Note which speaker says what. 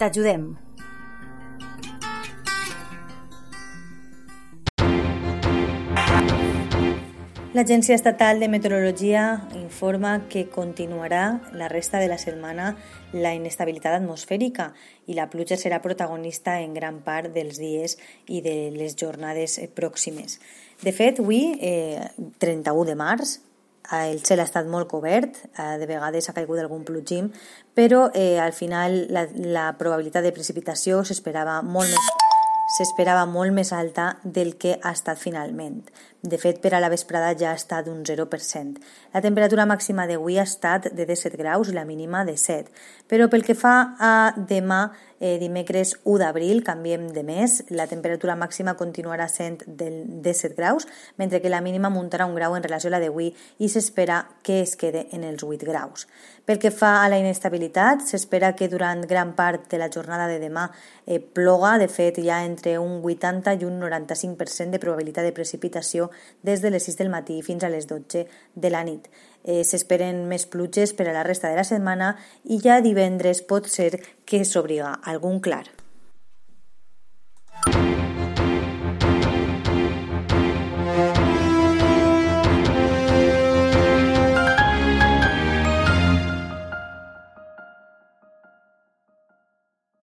Speaker 1: T'ajudem. L'Agència Estatal de Meteorologia informa que continuarà la resta de la setmana la inestabilitat atmosfèrica i la pluja serà protagonista en gran part dels dies i de les jornades pròximes. De fet, avui, eh, 31 de març, el cel ha estat molt cobert, eh, de vegades ha caigut algun plugim, però eh, al final la, la probabilitat de precipitació s'esperava molt més s'esperava molt més alta del que ha estat finalment. De fet, per a la vesprada ja ha estat d'un 0%. La temperatura màxima d'avui ha estat de 17 graus i la mínima de 7. Però pel que fa a demà, eh, dimecres 1 d'abril, canviem de mes, la temperatura màxima continuarà sent del 17 graus, mentre que la mínima muntarà un grau en relació a la d'avui i s'espera que es quede en els 8 graus. Pel que fa a la inestabilitat, s'espera que durant gran part de la jornada de demà eh, ploga, de fet hi ha entre un 80 i un 95% de probabilitat de precipitació des de les 6 del matí fins a les 12 de la nit. Eh, S'esperen més pluges per a la resta de la setmana i ja divendres pot ser que s'obriga algun clar.